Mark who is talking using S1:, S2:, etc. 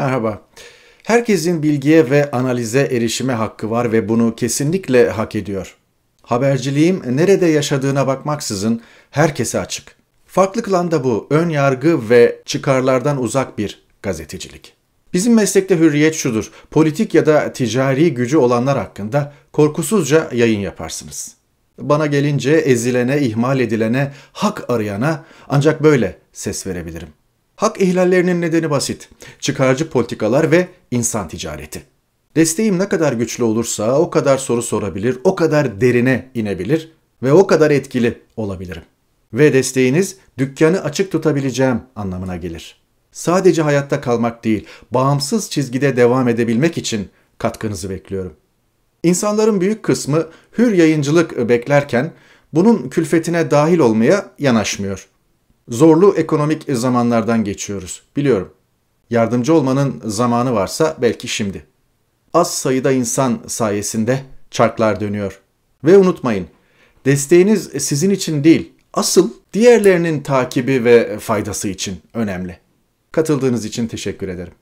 S1: Merhaba. Herkesin bilgiye ve analize erişime hakkı var ve bunu kesinlikle hak ediyor. Haberciliğim nerede yaşadığına bakmaksızın herkese açık. Farklı kılan da bu ön yargı ve çıkarlardan uzak bir gazetecilik. Bizim meslekte hürriyet şudur. Politik ya da ticari gücü olanlar hakkında korkusuzca yayın yaparsınız. Bana gelince ezilene, ihmal edilene, hak arayana ancak böyle ses verebilirim. Hak ihlallerinin nedeni basit. Çıkarcı politikalar ve insan ticareti. Desteğim ne kadar güçlü olursa o kadar soru sorabilir, o kadar derine inebilir ve o kadar etkili olabilirim. Ve desteğiniz dükkanı açık tutabileceğim anlamına gelir. Sadece hayatta kalmak değil, bağımsız çizgide devam edebilmek için katkınızı bekliyorum. İnsanların büyük kısmı hür yayıncılık beklerken bunun külfetine dahil olmaya yanaşmıyor. Zorlu ekonomik zamanlardan geçiyoruz, biliyorum. Yardımcı olmanın zamanı varsa belki şimdi. Az sayıda insan sayesinde çarklar dönüyor. Ve unutmayın, desteğiniz sizin için değil, asıl diğerlerinin takibi ve faydası için önemli. Katıldığınız için teşekkür ederim.